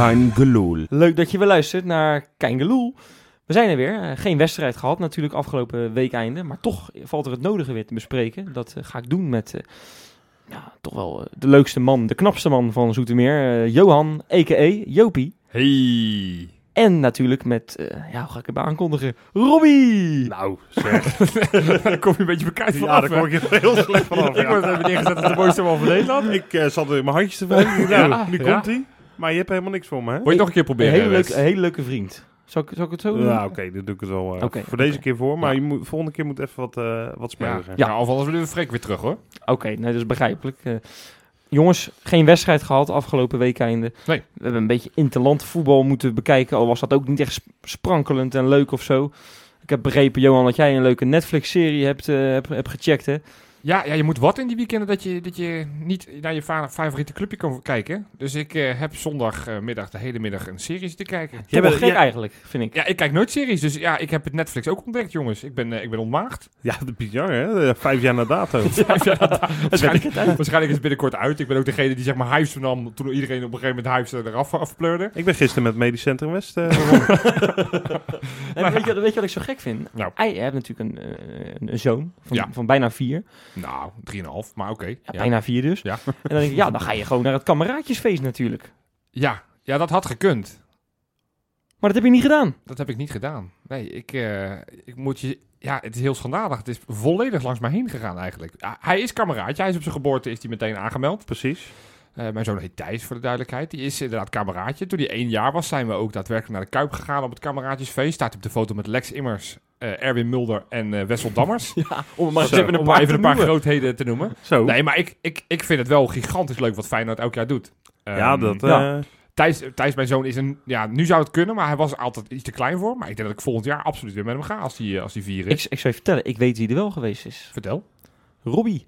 Kein Geloel. Leuk dat je weer luistert naar Keingeloel. We zijn er weer. Eh, geen wedstrijd gehad natuurlijk afgelopen weekeinde. Maar toch valt er het nodige weer te bespreken. Dat eh, ga ik doen met eh, ja, toch wel de leukste man, de knapste man van Zoetermeer. Johan, a.k.a. Jopie. Hey. En natuurlijk met, ja, hoe ga ik het aankondigen? Robbie! Nou, zeg. daar kom je een beetje bekijkt ja, vanaf. daar kom ik heel slecht vanaf. ik word even neergezet als de mooiste man van Nederland. Ik eh, zat in mijn handjes te wrijven. Ja, Nou, nu ja. komt hij. Maar je hebt helemaal niks voor me, hè? Wil je nog een keer Een proberen? hele, Wes? leuke, een hele leuke vriend. Zal ik, zal ik het zo doen? Ja, oké, dan doe ik het wel Oké, voor deze keer voor. Maar Ja. je moet, volgende keer moet even wat, eh wat Ja, smeuigen. ja. of anders willen we Freek weer terug hoor. Oké, nee, dat is begrijpelijk. Eh, jongens, geen wedstrijd gehad afgelopen weekeinde. Nee. We hebben een beetje interland voetbal moeten bekijken. Al was dat ook niet echt sp- sprankelend en leuk of zo. Ik heb begrepen, Johan, dat jij een leuke Netflix-serie hebt, eh, hebt, hebt gecheckt, hè? Ja, ja, je moet wat in die weekenden dat je, dat je niet naar je fa- favoriete clubje kan kijken. Dus ik eh, heb zondagmiddag de hele middag een serie zitten kijken. Wel bent- gek eigenlijk, vind ik. Ja, ik kijk nooit series, dus ja, ik heb het Netflix ook ontdekt, jongens. Ik ben, eh, ik ben ontmaagd. Ja, dat is bizar, hè? Eh, Vijf jaar na dato. Vijf jaar na- waarschijnlijk, uit. waarschijnlijk is het binnenkort uit. Ik ben ook degene die zeg maar Hives nam toen iedereen op een gegeven moment Hives eraf afpleurde. ik ben gisteren met Medisch Centrum West. eh. En weet, je, weet je wat ik zo gek vind? Nou. Hij hebt natuurlijk een, een, een zoon van, Ja. van bijna vier. Nou, 3,5, maar oké. Ja, Ja. Bijna vier dus. Ja. En dan denk ik, ja, dan ga je gewoon naar het kameraadjesfeest natuurlijk. Ja, ja, dat had gekund. Maar dat heb je niet gedaan. Dat heb ik niet gedaan. Nee, ik, eh, ik moet je... Ja, het is heel schandalig. Het is volledig langs mij heen gegaan eigenlijk. Ja, hij is kameraadje. Hij is op zijn geboorte is hij meteen aangemeld. Precies. Eh, mijn zoon heet Thijs, voor de duidelijkheid. Die is inderdaad kameraadje. Toen hij één jaar was, zijn we ook daadwerkelijk naar de Kuip gegaan op het kameraadjesfeest. Staat op de foto met Lex Immers, eh, Erwin Mulder en eh, Wessel Dammers. Ja, om maar Zo, even een Om paar, maar even te een paar noemen. grootheden te noemen. Zo. Nee, maar ik, ik, ik vind het wel gigantisch leuk wat Feyenoord elk jaar doet. ja, Ehm, dat... ja. Thijs, Thijs, mijn zoon, is een... Ja, nu zou het kunnen, maar hij was altijd iets te klein voor. Maar ik denk dat ik volgend jaar absoluut weer met hem ga als hij, als hij vier is. Ik, ik zou je vertellen, ik weet wie er wel geweest is. Vertel. Robbie.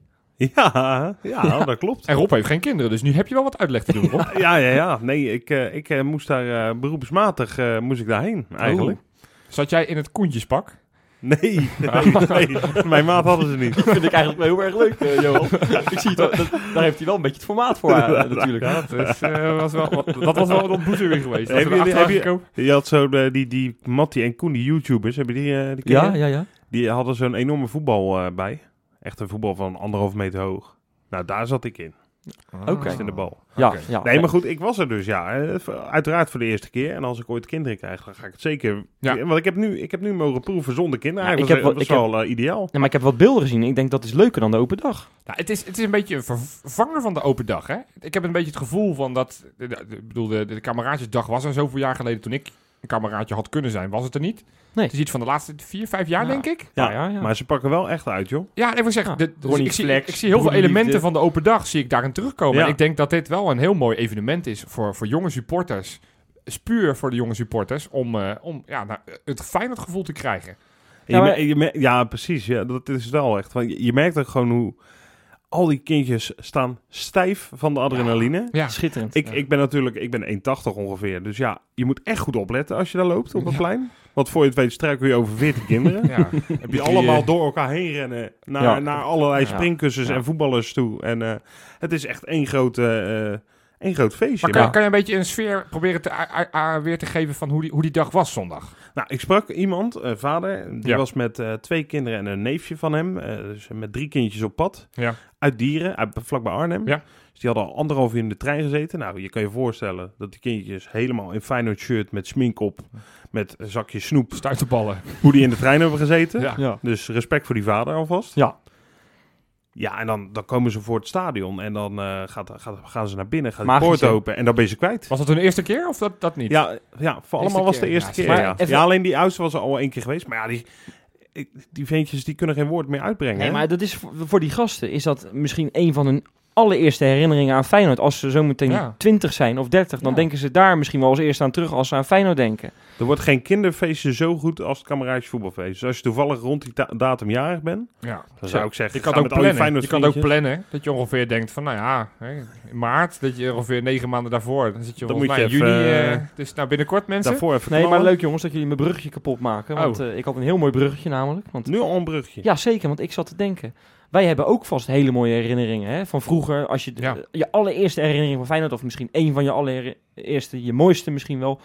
ja, ja, dat klopt. En Rob heeft geen kinderen, dus nu heb je wel wat uitleg te doen, Rob. Ja, ja, ja. Nee, ik, eh, ik eh, moest daar eh, beroepsmatig eh, moest ik daarheen, eigenlijk. Zat jij in het koentjespak? Nee, nee, nee. Mijn maat hadden ze niet. Dat vind ik eigenlijk wel heel erg leuk, eh, Johan. ik zie het, wel- dat, daar heeft hij wel een beetje het formaat voor, natuurlijk. Ja, dat, is, eh, was wel, wat- dat was wel een ontboezeming geweest. Dat hebben waren Je had zo de, die, die Mattie en Koen, die YouTubers, hebben die, eh die Ja, je? ja, ja. Die hadden zo'n enorme voetbal eh, bij. Echt een voetbal van anderhalf meter hoog. Nou, daar zat ik in. gekomen. Oké. In de bal. Ja, ja. Nee, maar goed, ik was er dus, ja. Eh, Uiteraard voor de eerste keer. En als ik ooit kinderen krijg, dan ga ik het zeker... Ja. Want ik heb, nu, ik heb nu mogen proeven zonder kinderen. Ja, ik Eigenlijk heb was ik wel eh, ideaal. Ja, maar ik heb wat beelden gezien. Ik denk dat is leuker dan de open dag. Nou, het, is, het is een beetje een vervanger van de open dag. Hè? Ik heb een beetje het gevoel van dat... de- de- Ik bedoel, de, de kameraadjesdag was er zoveel jaar geleden toen ik een kameraadje had kunnen zijn. Was het er niet? Nee. Het is iets van de laatste vier, vijf jaar, Ja. denk ik. Ja, ja, ja. Maar ze pakken wel echt uit, joh. Ja, ik wil zeggen, Ja, de- dus Ronnie ik, zie, ik zie heel veel elementen van de open dag zie ik daarin terugkomen. Ja. En ik denk dat dit wel een heel mooi evenement is voor, voor jonge supporters. Spuur voor de jonge supporters om, eh, om ja, nou, het Feyenoord gevoel te krijgen. En Ja, je maar- mer- je mer- ja, precies. Ja, dat is wel echt. Want je, je merkt ook gewoon hoe al die kindjes staan stijf van de adrenaline. Ja, Schitterend. Ik, Ja. ik ben natuurlijk, ik ben 1,80 ongeveer. Dus ja, je moet echt goed opletten als je daar loopt op het Ja. plein. Want voor je het weet struikel je over 40 kinderen. ja. Heb je allemaal door elkaar heen rennen naar, Ja. naar allerlei springkussens Ja. en voetballers toe. En eh, het is echt één grote, eh één groot feestje. Maar kan, Maar- kan je een beetje een sfeer proberen te, a- a- a- weer te geven van hoe die, hoe die dag was zondag? Nou, ik sprak iemand, een vader, die Ja. was met eh, twee kinderen en een neefje van hem. eh, dus met drie kindjes op pad. Ja. Uit Dieren, uit, vlakbij Arnhem. Ja. Dus die hadden al anderhalf uur in de trein gezeten. Nou, je kan je voorstellen dat die kindjes helemaal in Feyenoord shirt met smink op, met een zakje snoep, Stuiterballen. hoe die in de trein hebben gezeten. Ja. Ja. Dus respect voor die vader alvast. Ja. Ja, en dan, dan komen ze voor het stadion en dan eh, gaat, gaat, gaan ze naar binnen, gaat de poort open en dan ben je ze kwijt. Was dat hun eerste keer of dat, dat niet? Ja, ja voor allemaal was het de eerste Ja, keer. maar Ja. even- ja, alleen die oudste was er al één keer geweest. Maar ja, die, ik- die ventjes die kunnen geen woord meer uitbrengen. Nee, hè? maar dat is voor, voor die gasten is dat misschien een van hun allereerste herinneringen aan Feyenoord. Als ze zometeen Ja. 20 zijn of 30, dan Ja. denken ze daar misschien wel als eerste aan terug als ze aan Feyenoord denken. Er wordt geen kinderfeestje zo goed als het kameraadje voetbalfeest. Dus als je toevallig rond die ta- datum jarig bent, Ja. dan Zo. zou ik zeggen, Je kan ook je plannen. Je kan ook plannen dat je ongeveer denkt van, nou ja, hè, in maart, dat je ongeveer negen maanden daarvoor, dan zit je Dan volgens moet mij je in juni. eh, eh, dus nou binnenkort mensen. Daarvoor even Nee, maar leuk jongens dat jullie mijn bruggetje kapot maken. Want Oh. eh, ik had een heel mooi bruggetje namelijk. Want, Nu al een brugje. ja, zeker, want ik zat te denken. Wij hebben ook vast hele mooie herinneringen hè? van vroeger. Als je Ja. je allereerste herinnering van Feyenoord, of misschien één van je allereerste, je mooiste misschien wel.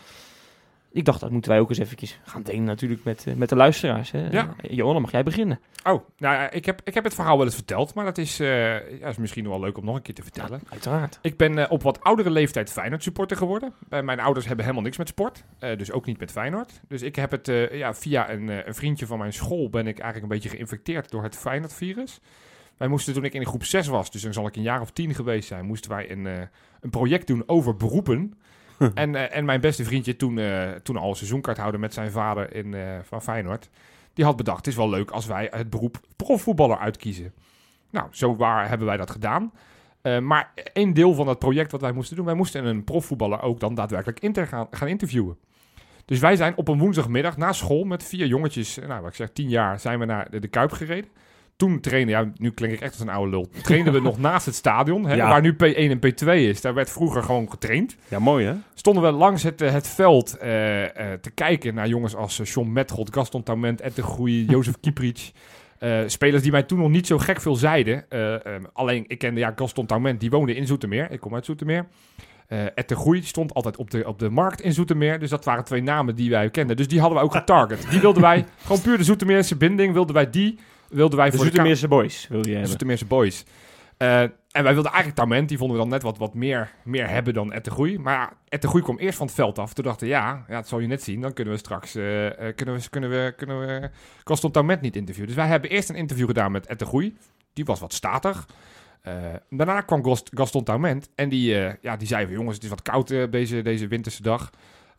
Ik dacht, dat moeten wij ook eens eventjes gaan delen natuurlijk met, eh, met de luisteraars. Hè? Ja. Eh, Johan, dan mag jij beginnen. Oh, nou ik heb, ik heb het verhaal wel eens verteld, maar dat is, eh, ja, is misschien wel leuk om nog een keer te vertellen. Uiteraard. Ik ben op wat oudere leeftijd Feyenoord supporter geworden. Mijn ouders hebben helemaal niks met sport, dus ook niet met Feyenoord. Dus ik heb het ja, via een, een vriendje van mijn school ben ik eigenlijk een beetje geïnfecteerd door het Feyenoord-virus. Wij moesten toen ik in groep 6 was, dus dan zal ik een jaar of tien geweest zijn, moesten wij een, een project doen over beroepen. en, eh, en mijn beste vriendje, toen, eh, toen al een seizoenkaart houden met zijn vader in, eh, van Feyenoord, die had bedacht, het is wel leuk als wij het beroep profvoetballer uitkiezen. Nou, zo waar hebben wij dat gedaan. Maar één deel van dat project wat wij moesten doen, wij moesten een profvoetballer ook dan daadwerkelijk gaan, gaan interviewen. Dus wij zijn op een woensdagmiddag na school met vier jongetjes, nou wat ik zeg, tien jaar, zijn we naar de Kuip gereden. Toen trainen, ja, nu klink ik echt als een oude lul. Trainden we nog naast het stadion, hè, Ja. waar nu P1 en P2 is. Daar werd vroeger gewoon getraind. Ja, mooi hè? Stonden we langs het, eh, het veld eh, eh, te kijken naar jongens als John Metgold, Gaston Taument, Ed de Groei, Jozef Kieprits. Spelers die mij toen nog niet zo gek veel zeiden. Eh, ehm, alleen, ik kende ja, Gaston Taument, die woonde in Zoetermeer. Ik kom uit Zoetermeer. Eh Ed de Groei stond altijd op de, op de markt in Zoetermeer. Dus dat waren twee namen die wij kenden. Dus die hadden we ook getarget. Die wilden wij, gewoon puur de Zoetermeerse binding, wilden wij die, wilden wij De voor de Zoetermeerse boys wil je de. Zoetermeerse boys. Eh, en wij wilden eigenlijk Taument, die vonden we dan net wat, wat meer, meer hebben dan Groei. Maar Groei kwam eerst van het veld af. Toen dachten we, ja, ja, dat zal je net zien. Dan kunnen we straks, eh, eh, kunnen we, kunnen we, kunnen we Gaston Taument niet interviewen. Dus wij hebben eerst een interview gedaan met Groei. Die was wat statig. Daarna kwam Gast- Gaston Taument en die, ja, die zei van, jongens, het is wat koud deze, deze winterse dag.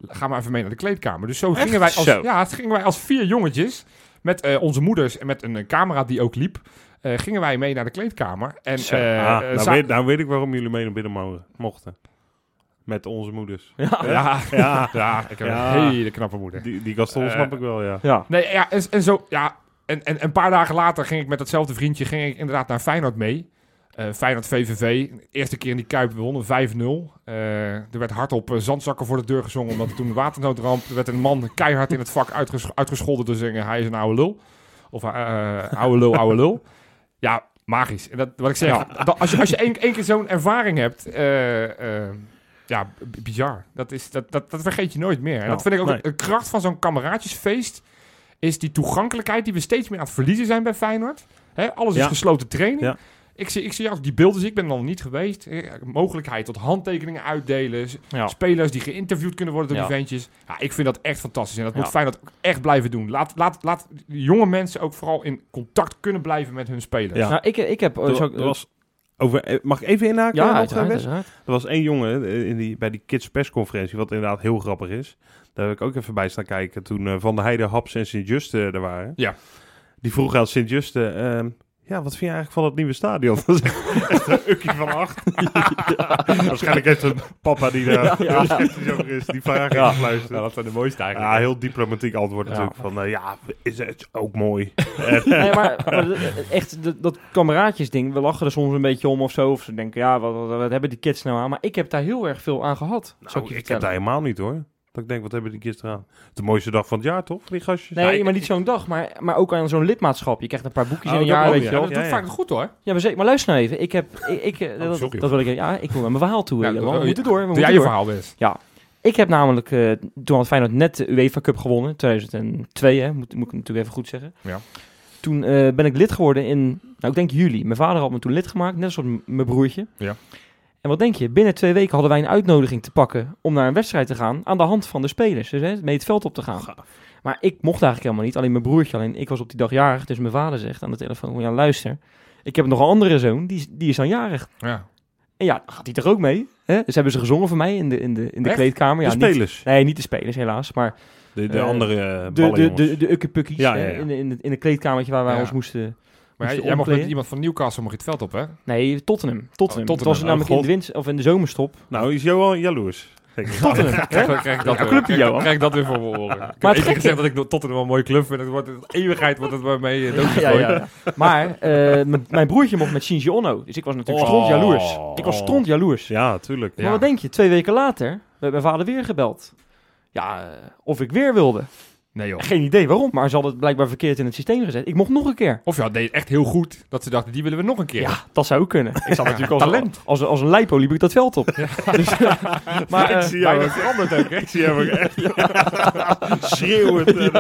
Ga maar even mee naar de kleedkamer. Dus zo gingen wij als, Zo. ja, het gingen wij als vier jongetjes met eh, onze moeders en met een eh, camera die ook liep. eh, gingen wij mee naar de kleedkamer. En, eh, Ah, nou, weet, nou weet ik waarom jullie mee naar binnen mogen, mochten. Met onze moeders. Ja. ja, Ja, ja, ik heb Ja. een hele knappe moeder. die, die Gaston snap ik wel, ja. ja. Nee, ja, en, en zo, ja. En, en een paar dagen later ging ik met datzelfde vriendje ging ik inderdaad naar Feyenoord mee. Eh Feyenoord VVV. Eerste keer in die Kuip wonnen 5-0. Eh, er werd hardop eh, zandzakken voor de deur gezongen. Omdat er toen een waternoodramp. Er werd een man keihard in het vak uitges uitgescholden door zingen. Hij is een oude lul. Of eh oude lul, oude lul. Ja, magisch. En dat, wat ik zeg. dat- als je, als je één, één keer zo'n ervaring hebt. ja, bizar. Dat, is, dat, dat, dat vergeet je nooit meer. En dat vind ik ook nee. een kracht van zo'n kameraadjesfeest. Is die toegankelijkheid die we steeds meer aan het verliezen zijn bij Feyenoord. Hè, alles is Ja. gesloten training. Ja. Ik zie, ik zie die beelden, ik ben er nog niet geweest. Eh, Mogelijkheid tot handtekeningen uitdelen. Ja. Spelers die geïnterviewd kunnen worden door Ja. die ventjes. Ja, ik vind dat echt fantastisch. En dat Ja. moet Feyenoord ook echt blijven doen. Laat, laat, laat jonge mensen ook vooral in contact kunnen blijven met hun spelers. Ja. Nou, ik, ik heb... Er, zo- er was over, eh, mag ik even inhaken? ja, uiteraard. Er was één jongen eh, in die, bij die kids persconferentie, wat inderdaad heel grappig is. Daar heb ik ook even bij staan kijken toen eh, Van der Heijden, Haps en Sint-Just eh, er waren. Ja. Die vroeg aan Sint-Just, eh, ehm, ja, wat vind je eigenlijk van het nieuwe stadion? Dat is echt een ukkie van acht. Waarschijnlijk heeft een papa die daar Ja, ja. heel sceptisch over is, die vraag Ja. heeft geluisterd. dat zijn de mooiste Ja, heel diplomatiek antwoord Ja. natuurlijk. Van, eh, ja, is het ook mooi. Nee, maar, echt, de- dat kameraadjesding, we lachen er soms een beetje om of zo. Of ze denken, ja, wat, wat, wat hebben die kids nou aan? Maar ik heb daar heel erg veel aan gehad. Nou, ik heb daar helemaal niet hoor. Dat ik denk, wat hebben die kids eraan? De mooiste dag van het jaar, toch? Die gastjes. Nee, Ja, maar niet zo'n dag, maar, maar ook aan zo'n lidmaatschap. Je krijgt een paar boekjes Oh, in een jaar, weet ja. je wel. dat Ja, doet ja. vaak goed hoor. Ja, maar, zeker, maar luister nou even. Ik heb, ik, ik, eh, dat, sorry. dat wil ik, ja, ik wil naar mijn verhaal toe. Ja, eh, Johan. oh, we moeten door, we moeten jij je verhaal best. Ik heb namelijk, eh, toen had Feyenoord net de UEFA Cup gewonnen, 2002, hè, moet, moet ik natuurlijk even goed zeggen. Ja. Toen eh, ben ik lid geworden in, nou ik denk juli. Mijn vader had me toen lid gemaakt, net zoals mijn broertje. Ja. En wat denk je? Binnen twee weken hadden wij een uitnodiging te pakken om naar een wedstrijd te gaan aan de hand van de spelers. Dus hè, mee het veld op te gaan. Maar ik mocht eigenlijk helemaal niet, alleen mijn broertje alleen. Ik was op die dag jarig, dus mijn vader zegt aan de telefoon, "Van, ja luister, ik heb nog een andere zoon, die, is- die is dan jarig. Ja. En ja, gaat hij er ook mee. Hè? Dus hebben ze gezongen voor mij in de, in de, in de Echt? kleedkamer. Ja, de niet- spelers. Nee, niet de spelers helaas, maar De, de Eh, andere uh, de, de, de, de ukkepukkies Ja, hè, ja, ja. In, de, in, de, in kleedkamertje waar wij ons moesten... Maar moesten jij, jij mocht met iemand van Newcastle mocht je het veld op, hè? Nee, Tottenham. Tottenham. Oh, Het was Tottenham. namelijk Oh, in de, winst, of in de zomerstop. Nou, is Johan jaloers. Tottenham. Krijg, krijg ik dat, Ja, weer- clubje, krijg, Johan. krijg ik dat weer voor me horen. Ik heb het één keer gekke- gezegd dat ik Tottenham wel een mooie club vind. Het wordt in eeuwigheid wordt het bij mij uh, Ja, ja, ja. Maar eh, m- mijn broertje mocht met Shinji Ono. Dus ik was natuurlijk Oh. stront jaloers. Ik was stront jaloers. Ja, tuurlijk. Ja. Maar wat denk je? Twee weken later werd mijn vader weer gebeld. Ja, eh, of ik weer wilde. Nee joh. Geen idee waarom, maar ze hadden het blijkbaar verkeerd in het systeem gezet. Ik mocht nog een keer. Of ja, deed echt heel goed. Dat ze dachten, die willen we nog een keer. Ja, dat zou ook kunnen. Ik zat natuurlijk als, talent. Als, als een leipo liep ik dat veld op. Dus, maar ik eh, zie jou veranderd ook, ik zie jou ook echt schreeuwend. en,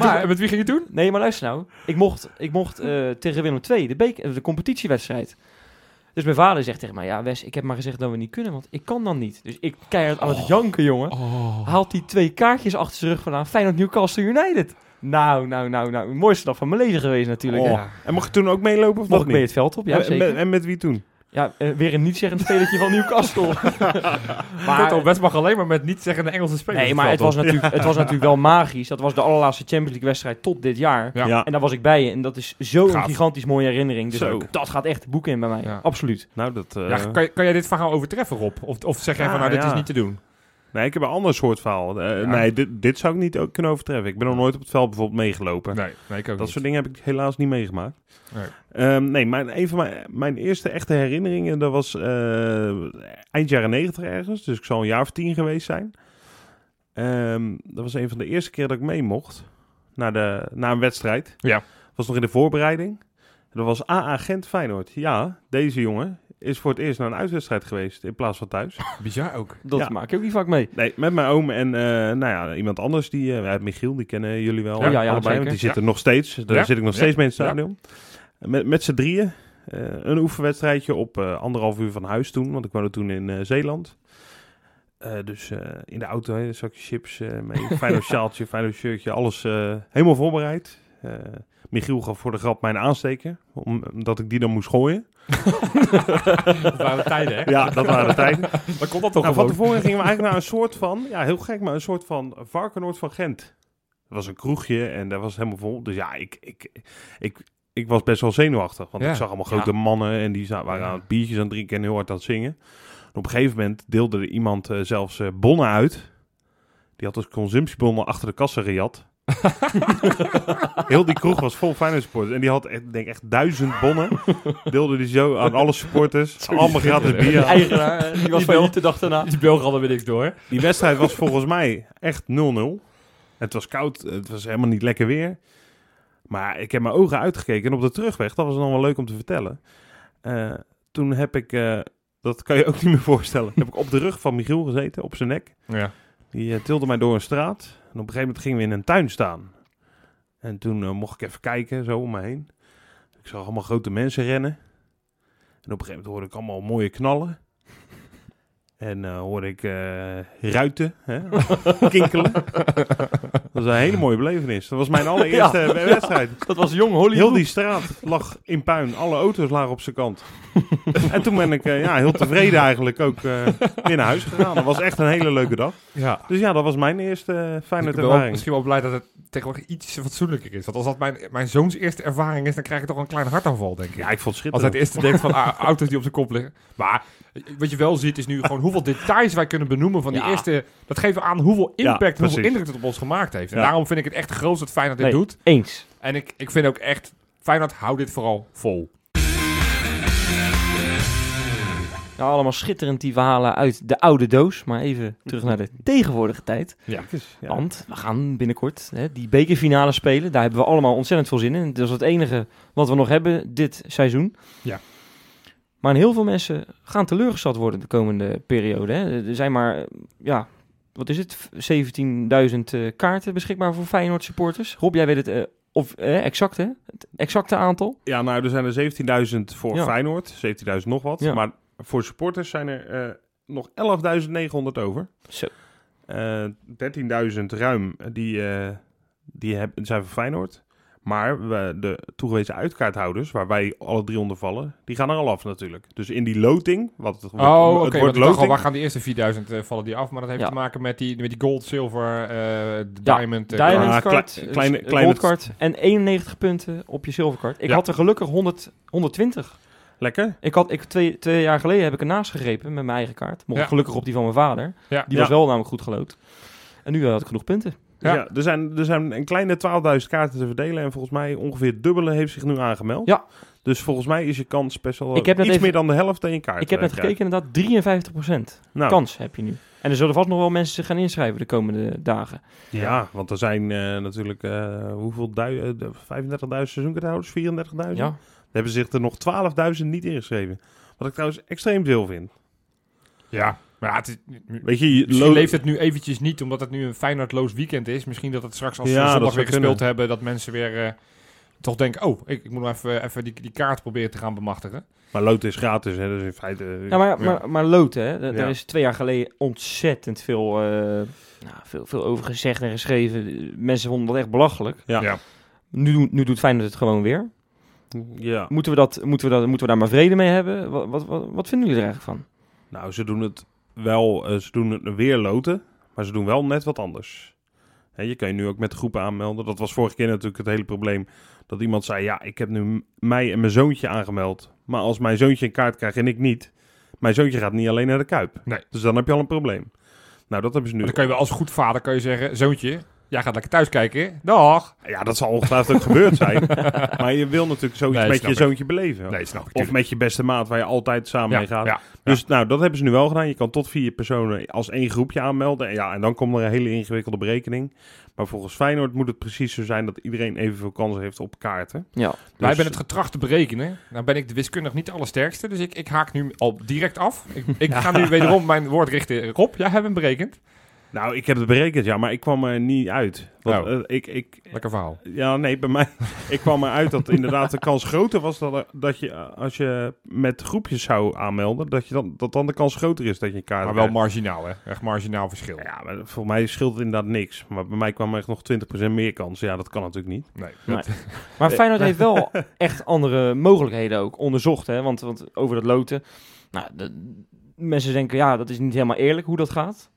eh, En met wie ging je doen? nee, maar luister nou. Ik mocht, ik mocht eh, tegen Willem II, de, beek, de competitiewedstrijd. Dus mijn vader zegt tegen mij, ja Wes, ik heb maar gezegd dat we niet kunnen, want ik kan dan niet. Dus ik keihard aan het janken, jongen. Haalt die twee kaartjes achter zijn rug vandaan. Feyenoord Newcastle United. Nou, nou, nou, nou. Het mooiste dag van mijn leven geweest natuurlijk. Oh. Ja. En mocht je toen ook meelopen of Mocht nog ik mee het veld op? Ja, en, zeker. met, en met wie toen? Ja, eh, weer een niet-zeggend spelertje van Newcastle. Kortom, West mag alleen maar met niet zeggende Engelse spelers. Nee, maar het was, natuurlijk, het was natuurlijk wel magisch. Dat was de allerlaatste Champions League wedstrijd tot dit jaar. Ja. En daar was ik bij. En dat is zo'n gigantisch mooie herinnering. Dus ook dat gaat echt de boeken in bij mij. Ja. Absoluut. Nou, dat... eh, Ja, kan, kan jij dit verhaal overtreffen, Rob? Of, of zeg jij Ja, van, nou, dit ja. is niet te doen? Nee, ik heb een ander soort verhaal. Eh, Ja. Nee, dit, dit zou ik niet ook kunnen overtreffen. Ik ben nog nooit op het veld bijvoorbeeld meegelopen. Nee, nee ik ook dat niet. soort dingen heb ik helaas niet meegemaakt. Nee. Ehm, nee, mijn, een van mijn, mijn eerste echte herinneringen, dat was eh, eind jaren negentig ergens. Dus ik zal een jaar of tien geweest zijn. Ehm, dat was een van de eerste keer dat ik mee mocht naar, de, naar een wedstrijd. Ja. was nog in de voorbereiding. Dat was AA Gent Feyenoord. Ja, deze jongen is voor het eerst naar een uitwedstrijd geweest in plaats van thuis. Bizar ook. Dat Ja. maak ik ook niet vaak mee. Nee, met mijn oom en eh, nou ja, iemand anders. Die, eh, Michiel, die kennen jullie wel. Ja, ja, ja, allebei, want die zitten nog steeds. Daar Ja. zit ik nog Ja. steeds mee in het Ja. stadion. Met, met z'n drieën. eh, een oefenwedstrijdje op eh, anderhalf uur van huis toen. Want ik woonde toen in eh, Zeeland. Eh, dus eh, in de auto, een zakje chips eh mee. Fijn sjaaltje, fijn shirtje. Alles eh, helemaal voorbereid. Eh, Michiel gaf voor de grap mijn aansteken. om- Omdat ik die dan moest gooien. Dat waren tijden, hè? Ja, dat waren de tijden. Dan komt dat toch Nou, van tevoren gingen we eigenlijk naar een soort van, ja, heel gek, maar een soort van Varkenoord van Gent. Dat was een kroegje en dat was helemaal vol. Dus ja, ik, ik, ik, ik was best wel zenuwachtig. Want Ja. ik zag allemaal grote mannen en die waren Ja. aan het biertjes aan het drinken en heel hard aan het zingen. En op een gegeven moment deelde er iemand eh, zelfs eh, bonnen uit. Die had dus consumptiebonnen achter de kassa gejat. Heel die kroeg was vol Feyenoord supporters. En die had echt, denk echt duizend bonnen. Deelde die zo aan alle supporters. allemaal gratis bier. De eigenaar, die was Die van niet de dag daarna. Die Belgen hadden we niks door. Die wedstrijd was volgens mij echt 0-0. Het was koud, het was helemaal niet lekker weer. Maar ik heb mijn ogen uitgekeken en op de terugweg, dat was dan wel leuk om te vertellen. Eh, toen heb ik, eh, dat kan je ook niet meer voorstellen, heb ik op de rug van Michiel gezeten, op zijn nek. Ja. Die eh, tilde mij door een straat. En op een gegeven moment gingen we in een tuin staan. En toen eh, mocht ik even kijken, zo om me heen. Ik zag allemaal grote mensen rennen. En op een gegeven moment hoorde ik allemaal mooie knallen. En eh, hoorde ik eh, ruiten, hè? kinkelen. Dat was een hele mooie belevenis. Dat was mijn allereerste Ja. wedstrijd. Dat was jong Hollywood. Heel die straat lag in puin. Alle auto's lagen op zijn kant. en toen ben ik eh, ja, heel tevreden eigenlijk ook weer naar huis gegaan. Dat was echt een hele leuke dag. Ja. Dus ja, dat was mijn eerste uh, Dus fijne ik ben wel, ervaring. misschien wel blij dat het tegenwoordig iets fatsoenlijker is. Want als dat mijn, mijn zoons eerste ervaring is, dan krijg ik toch een klein hartaanval, denk ik. Ja, ik vond het Als hij schitterend. het eerste denkt van ah, auto's die op zijn kop liggen. Maar wat je wel ziet is nu gewoon hoeveel details wij kunnen benoemen van die Ja. eerste. Dat geeft aan hoeveel Ja, impact, hoeveel indruk het op ons gemaakt heeft. En Ja. daarom vind ik het echt groot dat Feyenoord dit Nee. doet. Eens. En ik, ik vind ook echt, Feyenoord houdt dit vooral vol. Nou, allemaal schitterend die verhalen uit de oude doos. Maar even terug naar de tegenwoordige tijd. Ja. Ja. Want we gaan binnenkort hè, die bekerfinale spelen. Daar hebben we allemaal ontzettend veel zin in. Dat is het enige wat we nog hebben dit seizoen. Ja. Maar heel veel mensen gaan teleurgesteld worden de komende periode. Hè. Er zijn maar, ja, wat is het? 17.000 eh, kaarten beschikbaar voor Feyenoord supporters. Rob, jij weet het eh, of, eh, exact, hè? Het exacte aantal. Ja, nou, er zijn er 17.000 voor Ja. Feyenoord. 17.000 nog wat. Ja. Maar voor supporters zijn er eh, nog 11.900 over. Zo. Eh 13.000 ruim, die, die hebben, zijn voor Feyenoord. Maar we, de toegewezen uitkaarthouders, waar wij alle drie onder vallen, die gaan er al af natuurlijk. Dus in die loting, wat het, wordt- Oh, oké. het wordt al, loting. waar gaan die eerste 4000 eh, vallen die af? Maar dat heeft Ja. te maken met die, met die gold, silver, eh, Ja, diamond. eh, card, kle- eh, kleine- kleine- goldcard en 91 punten op je zilvercard. Ik Ja. had er gelukkig 100, 120. Lekker. Ik had, ik, twee, twee jaar geleden heb ik ernaast gegrepen met mijn eigen kaart. Mocht Ja. gelukkig op die van mijn vader. Ja. Die Ja. was wel namelijk goed gelood. En nu had ik genoeg punten. Ja. ja. er, zijn, er zijn een kleine 12.000 kaarten te verdelen. En volgens mij ongeveer het dubbele heeft zich nu aangemeld. Ja. Dus volgens mij is je kans best wel Ik heb net iets even- meer dan de helft aan je kaart. ik heb net gekeken inderdaad, 53% Nou, kans heb je nu. En er zullen vast nog wel mensen zich gaan inschrijven de komende dagen. Ja, want er zijn eh, natuurlijk, eh, hoeveel dui- eh, de 35.000 seizoenkaarthouders, 34.000? Ja. Er hebben zich er nog 12.000 niet ingeschreven. Wat ik trouwens extreem veel vind. Ja, maar ja, het is, Weet je, je misschien leeft het nu eventjes niet, omdat het nu een Feyenoordloos weekend is. Misschien dat het straks als Ja, ze dat zondag weer gespeeld kunnen. hebben, dat mensen weer eh, toch denken, oh, ik, ik moet nog even, even die, die kaart proberen te gaan bemachtigen. Maar loten is gratis, hè, dus in feite... eh, Ja, maar, Ja. maar, maar Loten, hè, da- Ja. daar is twee jaar geleden ontzettend veel, eh, nou, veel, veel over gezegd en geschreven. Mensen vonden dat echt belachelijk. Ja. Ja. Nu, doen- nu doet Feyenoord het gewoon weer. ja. Moeten we, dat, moeten, we dat, moeten we daar maar vrede mee hebben? Wat, wat, wat, wat vinden jullie er eigenlijk van? Nou, ze doen het wel, eh, ze doen het weer loten, maar ze doen wel net wat anders. Je kan je nu ook met de groepen aanmelden. Dat was vorige keer natuurlijk het hele probleem. Dat iemand zei, ja, ik heb nu mij en mijn zoontje aangemeld. Maar als mijn zoontje een kaart krijgt en ik niet, mijn zoontje gaat niet alleen naar de Kuip. Nee. Dus dan heb je al een probleem. Nou, dat hebben ze nu. Maar dan kan je wel als goed vader kan je zeggen, zoontje, jij gaat lekker thuis kijken. Dag. Ja, dat zal ongetwijfeld ook gebeurd zijn. Maar je wil natuurlijk zoiets Nee, met je ik. zoontje beleven. Nee, snap ik. Of met je beste maat waar je altijd samen ja, mee gaat. Ja, Dus nou, dat hebben ze nu wel gedaan. Je kan tot vier personen als één groepje aanmelden. En, ja, en dan komt er een hele ingewikkelde berekening. Maar volgens Feyenoord moet het precies zo zijn dat iedereen evenveel kansen heeft op kaarten. Ja, Wij Dus- hebben het getracht te berekenen. Nou ben ik de wiskundig niet de allersterkste, dus ik, ik haak nu al direct af. Ik, ik ga nu wederom mijn woord richten. Rob, jij hebt hem berekend. Nou, ik heb het berekend, ja, maar ik kwam er niet uit. Want, Oh. eh, ik, ik, Lekker verhaal. ja, nee, bij mij. ik kwam eruit dat inderdaad de kans groter was dat, er- dat je, als je met groepjes zou aanmelden, dat, je dan, dat dan de kans groter is dat je een kaart Maar wel krijgt. marginaal, hè? Echt marginaal verschil. Ja, maar voor mij scheelt het inderdaad niks. Maar bij mij kwam er echt nog 20% meer kans. Ja, dat kan natuurlijk niet. Nee. Nee. dat- Maar Feyenoord heeft wel echt andere mogelijkheden ook onderzocht. Hè? Want, want over dat loten, nou, de, mensen denken, ja, dat is niet helemaal eerlijk hoe dat gaat.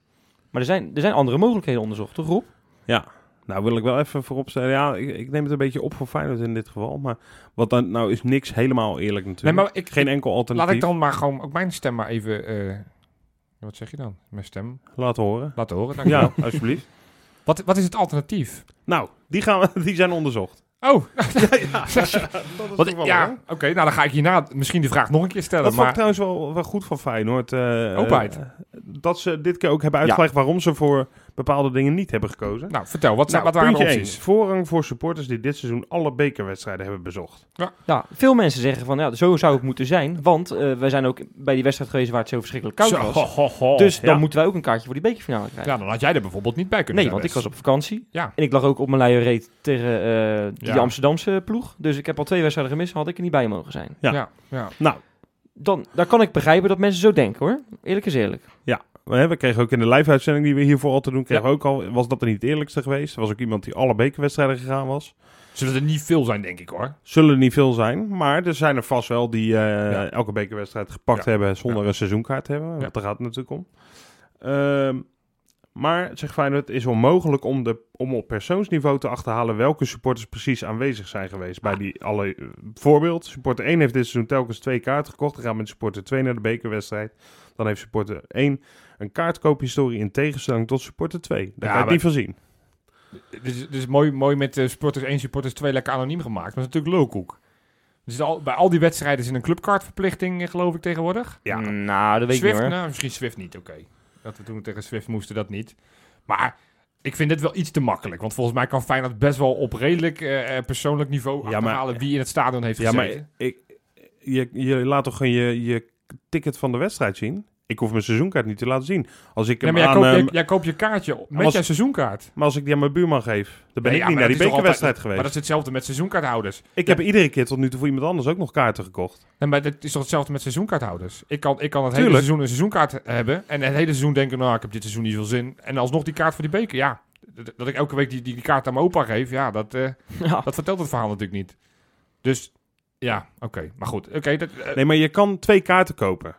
Maar er zijn, er zijn andere mogelijkheden onderzocht, toch Rob? Nou, wil ik wel even vooropstellen. Ja, ik, ik neem het een beetje op voor Feyenoord in dit geval. Maar wat dan nou is niks helemaal eerlijk Nee, natuurlijk. maar ik, Geen enkel alternatief. laat ik dan maar gewoon ook mijn stem maar even... eh, wat zeg je dan? Mijn stem Laten horen. laten horen. Ja, alsjeblieft. Wat, wat is het alternatief? Nou, die, gaan we, die zijn onderzocht. Oh, Dat is wat, toevallig, ja, hè? oké. nou, dan ga ik hierna misschien de vraag nog een keer stellen. Dat vond ik maar trouwens wel, wel goed van Feyenoord. eh, Openheid. eh, dat ze dit keer ook hebben uitgelegd waarom ze voor bepaalde dingen niet hebben gekozen. nou, vertel. Wat, zijn Nou, wat waren de opties? één. Voorrang voor supporters die dit seizoen alle bekerwedstrijden hebben bezocht. Ja, veel mensen zeggen van, ja, zo zou het moeten zijn. Want eh, wij zijn ook bij die wedstrijd geweest waar het zo verschrikkelijk koud Zo, was. ho, ho, ho. Dus dan ja. moeten wij ook een kaartje voor die bekerfinale krijgen. Ja, dan had jij er bijvoorbeeld niet bij kunnen nee, zijn. want ik was op vakantie. Ja. En ik lag ook op mijn luie reet tegen eh, die Ja. Amsterdamse ploeg. Dus ik heb al twee wedstrijden gemist, had ik er niet bij mogen zijn. Ja. Ja, ja. Nou, Dan, daar kan ik begrijpen dat mensen zo denken hoor. Eerlijk is eerlijk. hè, we kregen ook in de live-uitzending die we hiervoor altijd doen, kregen Ja. ook al, was dat er niet het eerlijkste geweest. Er was ook iemand die alle bekerwedstrijden gegaan was. Zullen er niet veel zijn, denk ik hoor. Zullen er niet veel zijn, maar er zijn er vast wel die eh, Ja. elke bekerwedstrijd gepakt Ja. hebben zonder Ja. een seizoenkaart te hebben. Ja. Want daar gaat het natuurlijk om. Ehm, maar, zegt Feyenoord, het is onmogelijk om, de, om op persoonsniveau te achterhalen welke supporters precies aanwezig zijn geweest. Bij die alle, eh, voorbeeld, supporter 1 heeft dit seizoen telkens twee kaarten gekocht. Dan gaat met supporter 2 naar de bekerwedstrijd. Dan heeft supporter 1 een kaartkoophistorie in tegenstelling tot supporter 2. Daar Ja, kan je niet van zien. Het is mooi, mooi met uh, supporters 1, supporters 2 lekker anoniem gemaakt. Maar dat is natuurlijk lulkoek. Dus al, bij al die wedstrijden is een clubkaartverplichting, eh, geloof ik, tegenwoordig. Ja. Nou, dat weet Swift, ik niet hoor. nou, misschien Swift niet, oké. Dat we toen tegen Swift moesten, dat niet. Maar ik vind dit wel iets te makkelijk. Want volgens mij kan Feyenoord best wel op redelijk eh, eh, persoonlijk niveau Ja, maar- wie in het stadion heeft Ja, gezeten. maar ik, je, je laat toch gewoon je, je ticket van de wedstrijd zien? Ik hoef mijn seizoenkaart niet te laten zien. Als ik Nee, hem maar jij, aan, koopt, jij, ehm, jij koopt je kaartje met als- jouw seizoenkaart. maar als ik die aan mijn buurman geef, dan ben Nee, ik ja, niet maar naar die bekerwedstrijd Maar geweest. dat is hetzelfde met seizoenkaarthouders. Ik Ja. heb iedere keer tot nu toe voor iemand anders ook nog kaarten gekocht. En maar dat is toch hetzelfde met seizoenkaarthouders. Ik kan, ik kan het hele seizoen een seizoenkaart hebben. En het hele seizoen denken, nou, ik heb dit seizoen niet veel zin. En alsnog die kaart voor die beker, ja. Dat- Dat ik elke week die, die, die kaart aan mijn opa geef, ja, dat, eh, Ja. dat vertelt het verhaal natuurlijk niet. Dus, ja, oké. Maar goed, oké. dat, eh, Nee, maar je kan twee kaarten kopen.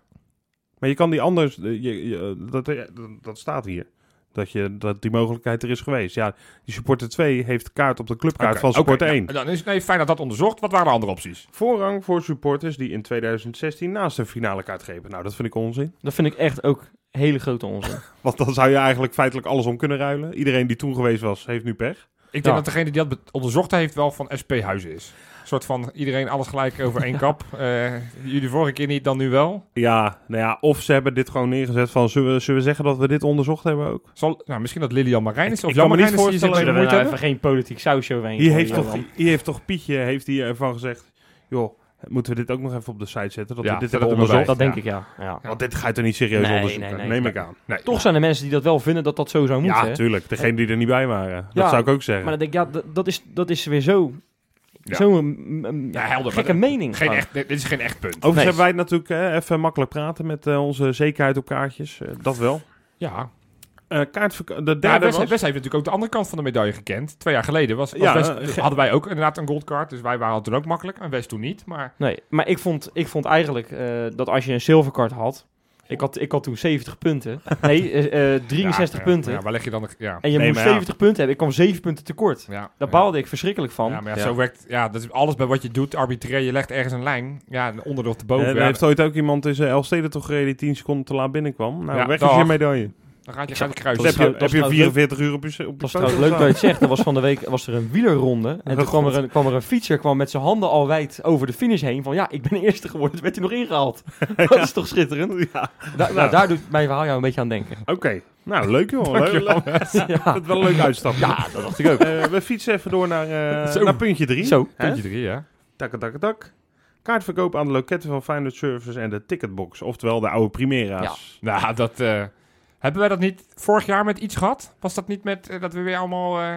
Maar je kan die anders... eh, Je, je- dat, eh, dat staat hier. Dat, je, dat die mogelijkheid er is geweest. Ja, die supporter 2 heeft kaart op de clubkaart van supporter oké, 1. nou, dan is het nee, fijn dat dat onderzocht. Wat waren de andere opties? Voorrang voor supporters die in 2016 naast een finale kaart grepen. Nou, dat vind ik onzin. Dat vind ik echt ook hele grote onzin. Want dan zou je eigenlijk feitelijk alles om kunnen ruilen. Iedereen die toen geweest was, heeft nu pech. Ik denk Ja. dat degene die dat onderzocht heeft wel van SP Huizen is. Een soort van iedereen alles gelijk over één kap. Eh, jullie vorige keer niet, dan nu wel. Ja, nou ja, of ze hebben dit gewoon neergezet van... Zullen we, zullen we zeggen dat we dit onderzocht hebben ook? Zal, nou, misschien dat Lilian Marijn is. Ik- Of ik Jan kan me niet voorstellen Zullen we nou even geen politiek sausje overheen Hier heeft, toch, hier heeft toch Pietje heeft hier ervan gezegd... joh, moeten we dit ook nog even op de site zetten? Dat Ja, we dit hebben er onderzocht? Dat denk Ja. ik, ja. ja. Ja. Want dit ga je toch niet serieus Nee, onderzoeken? nee, nee. Neem ik aan. Nee. Toch zijn er mensen die dat wel vinden dat dat zo zou moeten. Ja, hè? tuurlijk. Degene die er niet bij waren. Dat zou ik ook zeggen. Maar dan denk ik, ja, dat, dat, is, dat is weer zo... Ja. Zo'n mm, mm, Ja, helder, gekke maar- mening. Geen echt, dit is geen echt punt. Overigens Nee. hebben wij het natuurlijk even makkelijk praten met eh, onze zekerheid op kaartjes. Eh, dat wel. Ja, Eh kaartverko- de ja derde West, was... West heeft natuurlijk ook de andere kant van de medaille gekend. Twee jaar geleden was, was Ja, West- ge- hadden wij ook inderdaad een goldcard. Dus wij waren toen ook makkelijk. En West toen niet. Maar Nee, maar ik vond, ik vond eigenlijk eh, dat als je een zilverkaart had... Ik had, ik had toen 70 punten. Nee, eh, eh, 63 Ja, punten. Ja, waar leg je dan... de- Ja, En je Nee, moest maar ja. 70 punten hebben. Ik kwam 7 punten tekort. ja, Daar ja. baalde ik verschrikkelijk van. Ja, maar ja, Ja. zo werkt... Ja, dat is alles bij wat je doet. Arbitrair, je legt ergens een lijn. Ja, onder of te boven. Eh, er ja, heeft ooit ook iemand in zijn Elfsteden toch gereden die 10 seconden te laat binnenkwam. Nou, Ja, weg dag. is je medaille. Dan gaat je je kruisen. Dus Dat heb is je, heb je dat is 44 uur op je, op Dat is trouwens leuk dat je het zegt. Er was van de week was er een wielerronde. En toen kwam er, een, kwam er een fietser kwam met zijn handen al wijd over de finish heen. Van ja, ik ben eerste geworden. Toen werd hij nog ingehaald. Dat is toch schitterend? Ja, Da- nou, daar doet mijn verhaal jou een beetje aan denken. oké. Nou, leuk joh. Leuk, Dankjewel. leuk. ja. Wel een leuk uitstapje. ja, dat dacht ik ook. Eh, we fietsen even door naar, eh, naar puntje 3. Zo. Puntje drie, ja. Tak, tak, tak. Kaartverkoop aan de loketten van Feyenoord Services en de Ticketbox. Oftewel de oude Primera's. Nou, dat... eh, hebben wij dat niet vorig jaar met iets gehad? Was dat niet met eh, dat we weer allemaal... eh,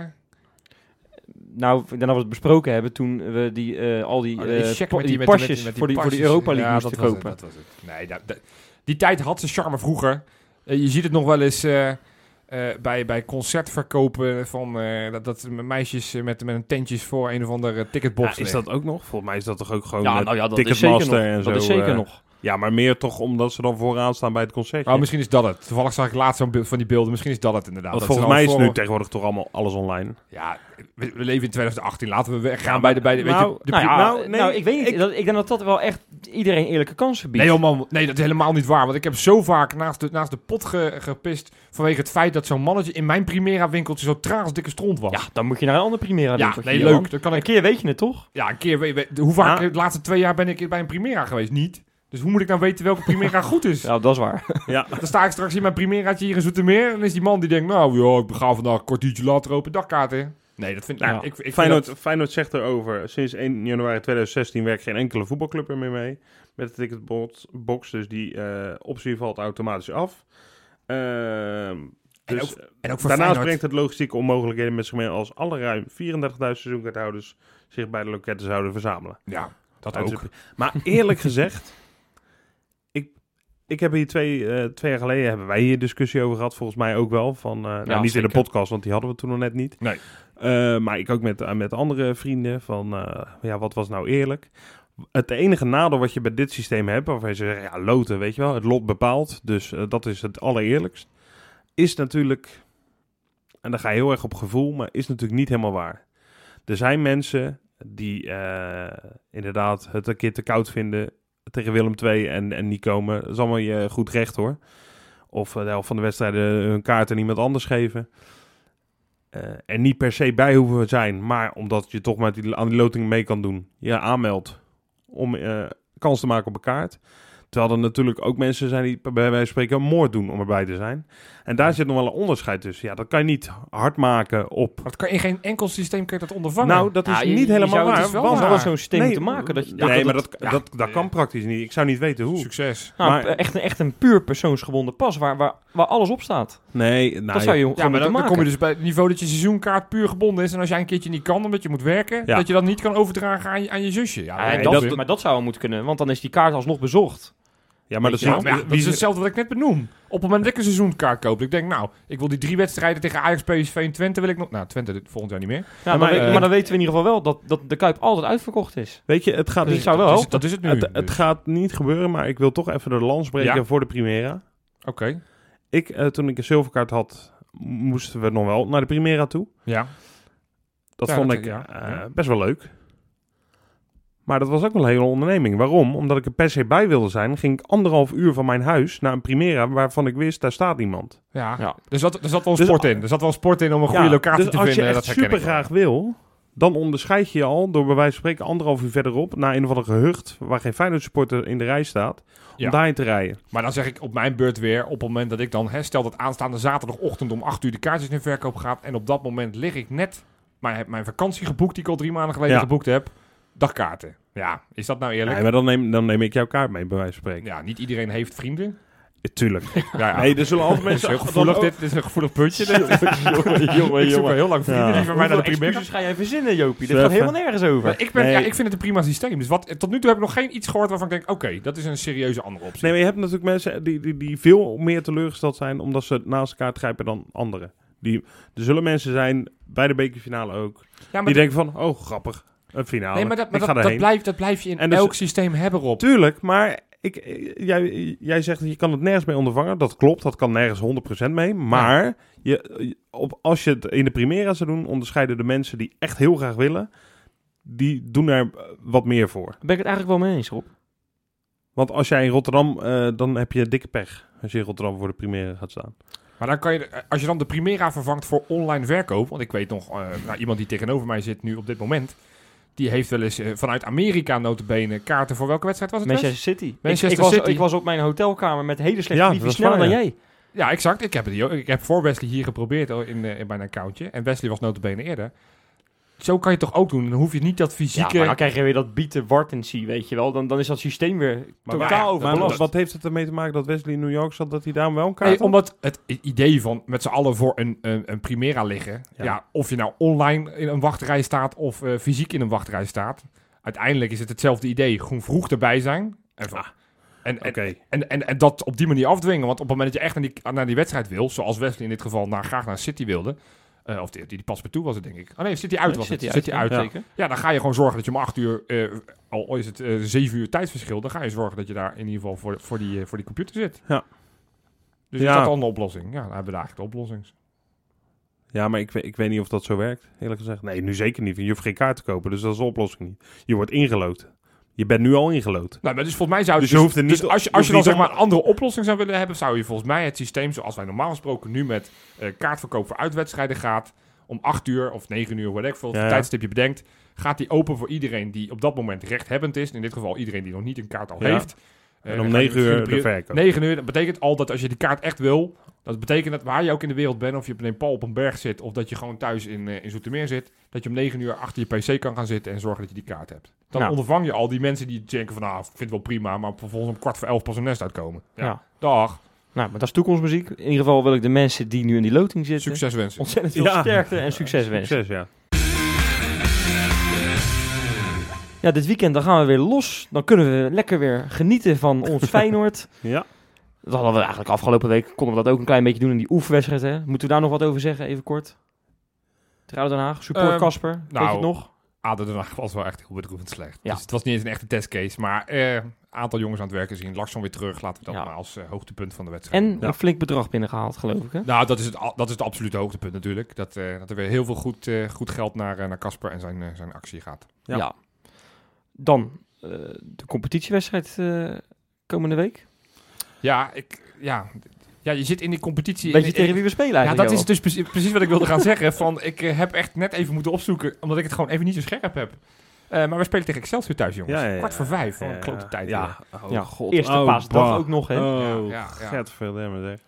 Nou, ik denk dat we het besproken hebben toen we die, eh, al die, Oh, die eh, check pa- met die pasjes voor, die, voor die. Europa League Ja, moesten dat was kopen. het, dat was het. Nee, dat, dat- die tijd had ze charme vroeger. Je ziet het nog wel eens eh, eh, bij, bij concertverkopen van eh, dat, dat meisjes met, met een tentjes voor een of andere ticketbox. Ja, is dat ook nog? Volgens mij is dat toch ook gewoon Ja, met nou ja, dat is zeker nog. Ticketmaster en zo. Dat is zeker nog. Ja, maar meer toch omdat ze dan vooraan staan bij het concertje. Oh, misschien is dat het. Toevallig zag ik laatst zo'n beeld van die beelden. Misschien is dat het inderdaad. Want Dat volgens mij is nu tegenwoordig toch allemaal alles online. Ja, we, we leven in 2018. Laten we weggaan Ja, maar- bij de... Bij de weet nou, je, de nou, ja, nou, nee, nou, ik weet niet. ik- dat, ik denk dat dat wel echt iedereen eerlijke kansen biedt. Nee, joh, man, nee, dat is helemaal niet waar. Want ik heb zo vaak naast de, naast de pot ge- gepist... vanwege het feit dat zo'n mannetje in mijn Primera-winkeltje... zo traag als dikke stront was. Ja, dan moet je naar een andere Primera Ja, winkeltje, nee, leuk. Dan kan Een ik... keer weet je het toch? Ja, een keer... we- we- hoe vaak Ja. de laatste twee jaar ben ik bij een Primera geweest? Niet. Dus hoe moet ik nou weten welke Primera goed is? Ja, dat is waar. Ja, Dan sta ik straks in mijn Primeraatje hier in Zoetermeer... en dan is die man die denkt... nou, ja, ik ga vandaag een kwartiertje later open dagkaarten. Nee, dat vind ik... Ik, ik vind Feyenoord, dat- Feyenoord zegt erover, sinds 1 januari 2016 werkt geen enkele voetbalclub er meer mee met de ticketbox. Dus die eh, optie valt automatisch af. Ehm, dus, ook- en ook voor daarnaast Feyenoord. brengt het logistieke onmogelijkheden met zich mee als alle ruim 34.000 seizoenkaarthouders zich bij de loketten zouden verzamelen. Ja, dat Uit ook. de- Maar eerlijk gezegd, ik heb hier twee, eh, twee jaar geleden hebben wij hier discussie over gehad, volgens mij ook wel. Van, eh, nou, niet in de podcast, want die hadden we toen nog net niet. Nee. Eh, maar ik ook met, met andere vrienden van, ja, wat was nou eerlijk? Het enige nadeel wat je bij dit systeem hebt, waarvan je zegt, ja, loten, weet je wel, het lot bepaalt, dus dat is het allereerlijkst, is natuurlijk, en dan ga je heel erg op gevoel, maar is natuurlijk niet helemaal waar. Er zijn mensen die inderdaad het een keer te koud vinden tegen Willem II en, en niet komen. Dat is allemaal je goed recht hoor. Of eh, de helft van de wedstrijden hun kaart aan iemand anders geven. Eh er niet per se bij hoeven zijn, maar omdat je toch met die, aan die loting mee kan doen, je aanmeldt om eh, kans te maken op een kaart. Terwijl er natuurlijk ook mensen zijn die bij wijze van spreken een moord doen om erbij te zijn. En daar zit nog wel een onderscheid tussen. Ja, dat kan je niet hard maken op... Maar dat kan in geen enkel systeem kan je dat ondervangen. Nou, dat is Nou, je- niet helemaal zou- het waar. is wel want- zou wel zo'n systeem Nee, moeten maken. Dat je, nee, dat maar dat, ja, dat, dat kan praktisch niet. Ik zou niet weten hoe. Succes. nou, maar- echt, een, echt een puur persoonsgebonden pas waar, waar, waar alles op staat. Nee, nou, dat zou je Ja, maar dan, kom je dus bij het niveau dat je seizoenkaart puur gebonden is. En als jij een keertje niet kan omdat je moet werken, Ja. dat je dat niet kan overdragen aan je, aan je zusje. Ja, Ja, Nee, dat, dat- maar dat zou wel moeten kunnen, want dan is die kaart alsnog bezocht. Ja, maar dat is, Ja, niet- maar ja, dat wie is ze- hetzelfde wat ik net benoem. Op het moment dat ik een seizoenkaart koop, ik denk, nou, ik wil die drie wedstrijden tegen Ajax, PSV en Twente wil ik nog... Nou, Twente dit volgend jaar niet meer. Ja, maar, maar, dan, eh, maar dan weten we in ieder geval wel dat, dat de Kuip altijd uitverkocht is. Weet je, het gaat, Dus niet, zou wel dat, is, helpen. dat is het nu. het, het dus. gaat niet gebeuren, maar ik wil toch even de lans breken Ja. voor de Primera. Oké, Ik, eh, toen ik een zilverkaart had, moesten we nog wel naar de Primera toe. ja. Dat Ja, vond dat- ik ja, eh, ja. best wel leuk. Maar dat was ook wel een hele onderneming. Waarom? Omdat ik er per se bij wilde zijn, ging ik anderhalf uur van mijn huis naar een Primera waarvan ik wist, daar staat niemand. Ja, Ja. Er, zat, er zat wel een Dus- sport in. Er zat wel een sport in om een goede Ja, locatie dus te als vinden. je echt dat super graag wil, dan onderscheid je je al door bij wijze van spreken anderhalf uur verderop naar een of andere gehucht waar geen Feyenoord supporter in de rij staat, om Ja. daarheen te rijden. Maar dan zeg ik op mijn beurt weer, op het moment dat ik dan, hè, stel dat aanstaande zaterdagochtend om 8 uur de kaartjes in verkoop gaat. En op dat moment lig ik net, maar heb mijn vakantie geboekt die ik al drie maanden geleden Ja. geboekt heb. Dagkaarten. Ja, is dat nou eerlijk? Nee, maar dan neem, dan neem ik jouw kaart mee, bij wijze van spreken. Ja, niet iedereen heeft vrienden. Ja, tuurlijk. Ja, ja. Nee, er zullen altijd Dit is mensen... heel gevoelig, dan- dit. Dit is een gevoelig puntje. Dit. jongen, ik zoek al heel lang vrienden Ja. die van mij naar de Hoeveel primair. excuses ga jij verzinnen, Jopie? Dit gaat helemaal nergens over. Maar ik, ben, Nee. ja, ik vind het een prima systeem. Dus wat, tot nu toe heb ik nog geen iets gehoord waarvan ik denk, oké, dat is een serieuze andere optie. Nee, maar je hebt natuurlijk mensen die, die, die veel meer teleurgesteld zijn omdat ze naast elkaar grijpen dan anderen. Die, er zullen mensen zijn, bij de bekerfinale ook, ja, maar die denken van, oh grappig, een finale, nee, maar dat, maar ik dat, ga dat, erheen. blijft, dat blijf je in En dus- elk systeem hebben, Rob. Tuurlijk, maar ik, jij, jij zegt dat je kan het nergens mee ondervangen. Dat klopt, dat kan nergens 100% mee. Maar je, op, als je het in de Primera zou doen, onderscheiden de mensen die echt heel graag willen, die doen er eh, wat meer voor. Daar ben ik het eigenlijk wel mee eens, Rob. Want als jij in Rotterdam, eh, dan heb je dikke pech als je in Rotterdam voor de Primera gaat staan. Maar dan kan je, als je dan de Primera vervangt voor online verkoop, want ik weet nog, eh, nou, iemand die tegenover mij zit nu op dit moment, die heeft wel eens eh, vanuit Amerika notabene kaarten voor welke wedstrijd was het? Manchester City. Manchester ik, ik, was, City. ik was op mijn hotelkamer met hele slechte Ja, wifi, sneller waar, dan ja. jij. Ja, exact. Ik heb, het hier, ik heb voor Wesley hier geprobeerd oh, in, eh, in mijn accountje. En Wesley was notabene eerder. Zo kan je het toch ook doen? Dan hoef je niet dat Ja, fysieke... maar dan krijg je weer dat bieten wartency, weet je wel. Dan, dan is dat systeem weer Maar, totaal overbelast. maar wat heeft het ermee te maken dat Wesley in New York zat, dat hij daar wel een kaart Nee, had? omdat het idee van met z'n allen voor een, een, een Primera liggen. Ja. Ja. of je nou online in een wachtrij staat of eh, fysiek in een wachtrij staat. Uiteindelijk is het hetzelfde idee. Gewoon vroeg erbij zijn. En, van- Ah, en, en, Oké. en, en, en dat op die manier afdwingen. Want op het moment dat je echt naar die, naar die wedstrijd wil, zoals Wesley in dit geval naar, graag naar City wilde. Eh, of die, die, pas toe was het, denk ik. Oh nee, City uit was City het. uit, ja. uit. Ja. Zeker. Ja, dan ga je gewoon zorgen dat je om acht uur, eh, al is het eh, zeven uur tijdsverschil, dan ga je zorgen dat je daar in ieder geval voor, voor, die, voor die computer zit. Ja. Dus is Ja. dat al een oplossing? Ja, dan hebben we daar eigenlijk de oplossing. Ja, maar ik, weet- ik weet niet of dat zo werkt, eerlijk gezegd. Nee, nu zeker niet. Je hoeft geen kaart te kopen, dus dat is de oplossing niet. Je wordt ingelood. Je bent nu al ingelood. Nou, maar dus volgens mij zou Dus je hoeft er niet- dus als je, als je dan zeg maar een andere oplossing zou willen hebben, zou je volgens mij het systeem zoals wij normaal gesproken nu met eh, kaartverkoop voor uitwedstrijden gaat, om 8 uur of 9 uur, whatever, voor Ja, ja. tijdstip je bedenkt, gaat die open voor iedereen die op dat moment rechthebbend is. In dit geval iedereen die nog niet een kaart al Ja. heeft. En om ga je 9 uur de pri- verkoop. 9 uur, dat betekent al dat als je die kaart echt wil, dat betekent dat waar je ook in de wereld bent, of je op een Paul op een berg zit, of dat je gewoon thuis in, eh, in Zoetermeer zit, dat je om 9 uur achter je pc kan gaan zitten en zorgen dat je die kaart hebt. Dan Nou. ondervang je al die mensen die denken van, nou, ik vind het wel prima, maar vervolgens om kwart voor elf pas een nest uitkomen. Ja. Ja. Dag, Nou, maar dat is toekomstmuziek. In ieder geval wil ik de mensen die nu in die loting zitten... succes wensen. ontzettend veel Ja. sterkte en succes wensen. Succes, ja. Ja, dit weekend dan gaan we weer los. Dan kunnen we lekker weer genieten van ons Feyenoord. Ja. Dat hadden we eigenlijk afgelopen week. Konden we dat ook een klein beetje doen in die oefenwedstrijd. Hè? Moeten we daar nog wat over zeggen, even kort? Trouw Den Haag, support Ehm, Casper. Weet je nou, het nog? ADO Den Haag was wel echt heel bedroevend slecht. Ja. Dus het was niet eens een echte testcase, maar een aantal jongens aan het werken zien. Larsson weer terug, laten we dat Ja. maar als eh, hoogtepunt van de wedstrijd. En Ja. een flink bedrag binnengehaald, geloof ik. Hè? Nou, dat is het, dat is het absolute hoogtepunt natuurlijk. Dat, eh, dat er weer heel veel goed, eh, goed geld naar, eh, naar Casper en zijn, eh, zijn actie gaat. Ja. Dan eh, de competitiewedstrijd eh, komende week. Ja, ik, ja, ja, je zit in die competitie. Weet je en- tegen wie we spelen Ja, eigenlijk? dat is dus precies, precies wat ik wilde gaan zeggen. Van, ik eh, heb echt net even moeten opzoeken, omdat ik het gewoon even niet zo scherp heb. Eh, maar we spelen tegen Excelsior thuis, jongens. Ja, ja, ja. Kwart voor vijf, van Ja, een klote tijd. Ja, oh, ja, god. Eerste Oh, paasdag bah. ook nog, hè? Oh, Ja, ja, ja. Veel zeg.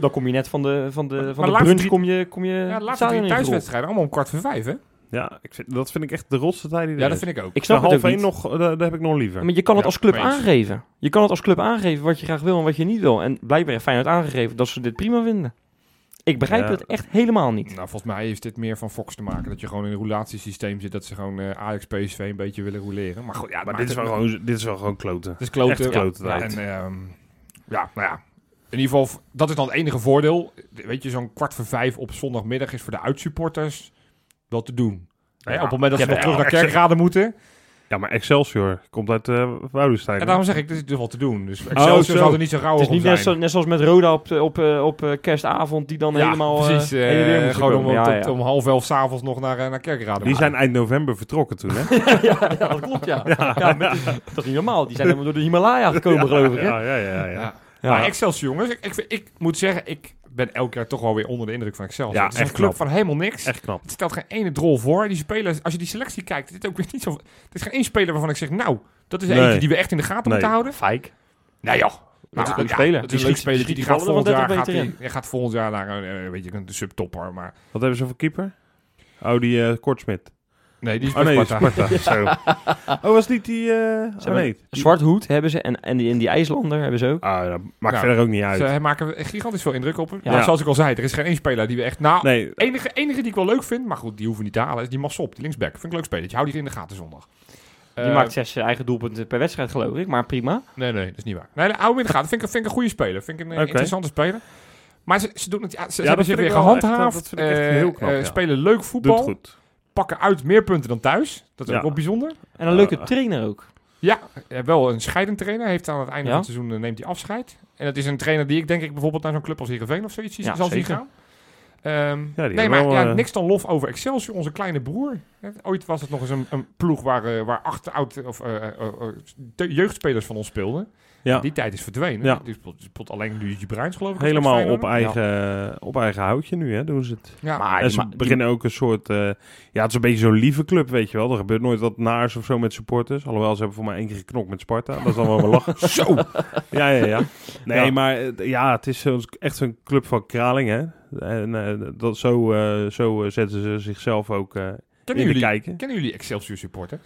Dan kom je net van de, van de, Maar- van maar de laatste brunch drie- kom je, kom je Ja, de laatste drie thuiswedstrijden, allemaal om kwart voor vijf, hè? Ja, ik vind, dat vind ik echt de rotste tijd die er Ja, dat is. vind ik ook. Ik snap het ook half niet. één nog, eh, dat heb ik nog liever. Maar je kan het Ja, als club mee eens. aangeven. Je kan het als club aangeven wat je graag wil en wat je niet wil. En blijkbaar heeft Feyenoord aangegeven dat ze dit prima vinden. Ik begrijp Ja. het echt helemaal niet. Nou, volgens mij heeft dit meer van Fox te maken. Dat je gewoon in een roulatiesysteem zit. Dat ze gewoon eh, Ajax, PSV een beetje willen rouleren. Maar goed, ja, maar dit is, wel gewoon, dit is wel gewoon kloten. Het is kloten. Echt kloten Ja, tijd. en ehm, ja, nou ja. In ieder geval, dat is dan het enige voordeel. Weet je, zo'n kwart voor vijf op zondagmiddag is voor de uitsupporters wel te doen. Ja, op het moment dat ze ja, nog terug naar Kerkrade moeten. Ja, maar Excelsior komt uit uh, Woudenstein. En daarom zeg ik, dit is dus wel te doen. Dus Excelsior zo. zal er niet zo rauw Het is op niet zijn. net, zo, net zoals met Roda op, op, eh, op eh, kerstavond, die dan ja, helemaal eh, precies. eh, moest gewoon om, komen. Ja, tot- ja. om half elf s'avonds nog naar, naar Kerkrade. Die zijn eind november vertrokken toen, hè? ja, ja, dat klopt, ja. ja, met- dat is niet normaal. Die zijn helemaal door de Himalaya gekomen, geloof ik. Hè? Ja, ja, ja. ja. Ja. Ja. Maar Excelsior, jongens, ik, ik, vind- ik moet zeggen, ik ben elk jaar toch wel weer onder de indruk van Excelsior. Ja, het is echt een club knap. van helemaal niks. Echt knap. Het stelt geen ene drol voor. Die spelers, als je die selectie kijkt, dit ook weer niet zo. Het is geen één speler waarvan ik zeg, nou, dat is Nee. eentje die we echt in de gaten Nee. moeten houden. Fike. Nou ja. Dat is een Nou, leuk ja, speler. Dat Die is een leuk speler. Die, die gaat volgend jaar gaat, 30 die, hij gaat volgend jaar naar een, eh, weet je, een subtopper. Maar Wat hebben ze voor keeper? Oh, die eh Kortsmit. Nee, die is Oh bij nee, Sparta. Sparta. Zo. Oh, was niet die... eh oh, hebben- nee. Zwart hoed hebben ze en, en, die, en die IJslander hebben ze ook. Ah, dat maakt verder ook niet uit. Ze maken gigantisch veel indruk op hem. Ja. Ja. Zoals ik al zei, er is geen één speler die we echt... Nou, Nee, enige, enige die ik wel leuk vind, maar goed, die hoeven we niet te halen, is die Massop, die linksback. Vind ik een leuk speler. Hou die in de gaten zondag. Die Eh, maakt zes eigen doelpunten per wedstrijd, geloof ik. Maar prima. Nee, nee, dat is niet waar. Nee, de oude in de gaten. Vind ik, vind ik een goede speler. Vind ik een eh, interessante speler. Maar ze, ze doen het... Ja, ze, hebben zich weer wel echt, gehandhaafd. dat vind ik echt eh, heel knap, eh, ja. Spelen leuk doet voetbal. goed. Pakken uit meer punten dan thuis. Dat is Ja. ook wel bijzonder. En een leuke Ah. trainer ook. Ja, eh, wel een scheidend trainer. Heeft aan het einde Ja. van het seizoen eh, neemt hij afscheid. En dat is een trainer die ik denk ik bijvoorbeeld naar zo'n club als Heerenveen of zoiets Ja, zal zien gaan. Ehm, nee, maar wel, ja, eh, niks dan lof over Excelsior, onze kleine broer. Hè, Ooit was het nog eens een, een ploeg waar, eh, waar acht oud, of, eh, de jeugdspelers van ons speelden. Ja. Die tijd is verdwenen. Ja. Die speelt, die speelt alleen Luigi Bruins, geloof ik. Helemaal op eigen, op eigen houtje nu, hè, doen ze het. Ja. Maar en ze die- beginnen ook een soort... eh, ja, het is een beetje zo'n lieve club, weet je wel. Er gebeurt nooit wat naars of zo met supporters. Alhoewel, ze hebben voor mij één keer geknokt met Sparta. Dat is dan wel wel lachen. zo! Ja, ja, ja. Nee, Ja. maar ja, het is echt zo'n club van kraling, hè. En eh, dat, zo, eh, zo eh, zetten ze zichzelf ook eh, kennen, in te jullie, kijken. kennen jullie Excelsior supporters?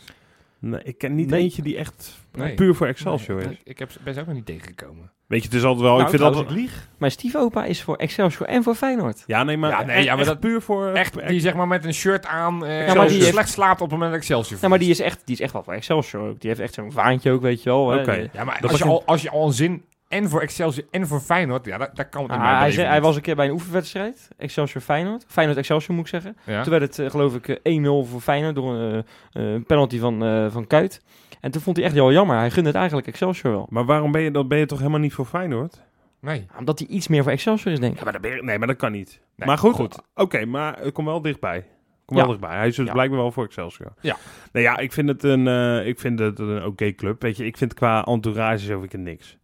Nee, ik ken niet Nee. eentje die echt Nee. puur voor Excelsior Nee, is. ik, ik heb, ben ze ook nog niet tegengekomen. Weet je, het is altijd wel... Nou, ik vind trouwens, dat... ik lieg. Mijn stiefopa is voor Excelsior en voor Feyenoord. Ja, nee, maar, Ja, nee, echt- ja, maar echt dat- puur voor... Echt, die zeg maar met een shirt aan eh Ja, maar die heeft- slecht slaapt op het moment dat Excelsior Ja, maar die is echt, die is echt wel voor Excelsior ook. Die heeft echt zo'n vaantje ook, weet je wel. Oké. Ja, maar Dat als je, al, als je al een zin en voor Excelsior en voor Feyenoord, ja, dat, dat kan in Ah, mijn hij, zei, was een keer bij een oefenwedstrijd. Excelsior Feyenoord. Feyenoord Excelsior moet ik zeggen. Ja. Toen werd het eh, geloof ik eh, 1-0 voor Feyenoord door een eh, eh, penalty van, eh, van Kuit. En toen vond hij echt wel jammer. Hij gunde het eigenlijk Excelsior wel. Maar waarom ben je, dan ben je toch helemaal niet voor Feyenoord? Nee. Omdat hij iets meer voor Excelsior is, denk ik. Ja, maar dat ben je- nee, maar dat kan niet. Nee, maar goed, goed. oké, maar het komt wel dichtbij. Kom Ja. wel dichtbij. Hij is dus Ja. blijkbaar wel voor Excelsior. Ja. Nou ja, ik vind het een, eh, ik vind het een oké club. Weet je, ik vind qua entourage zo ik het niks.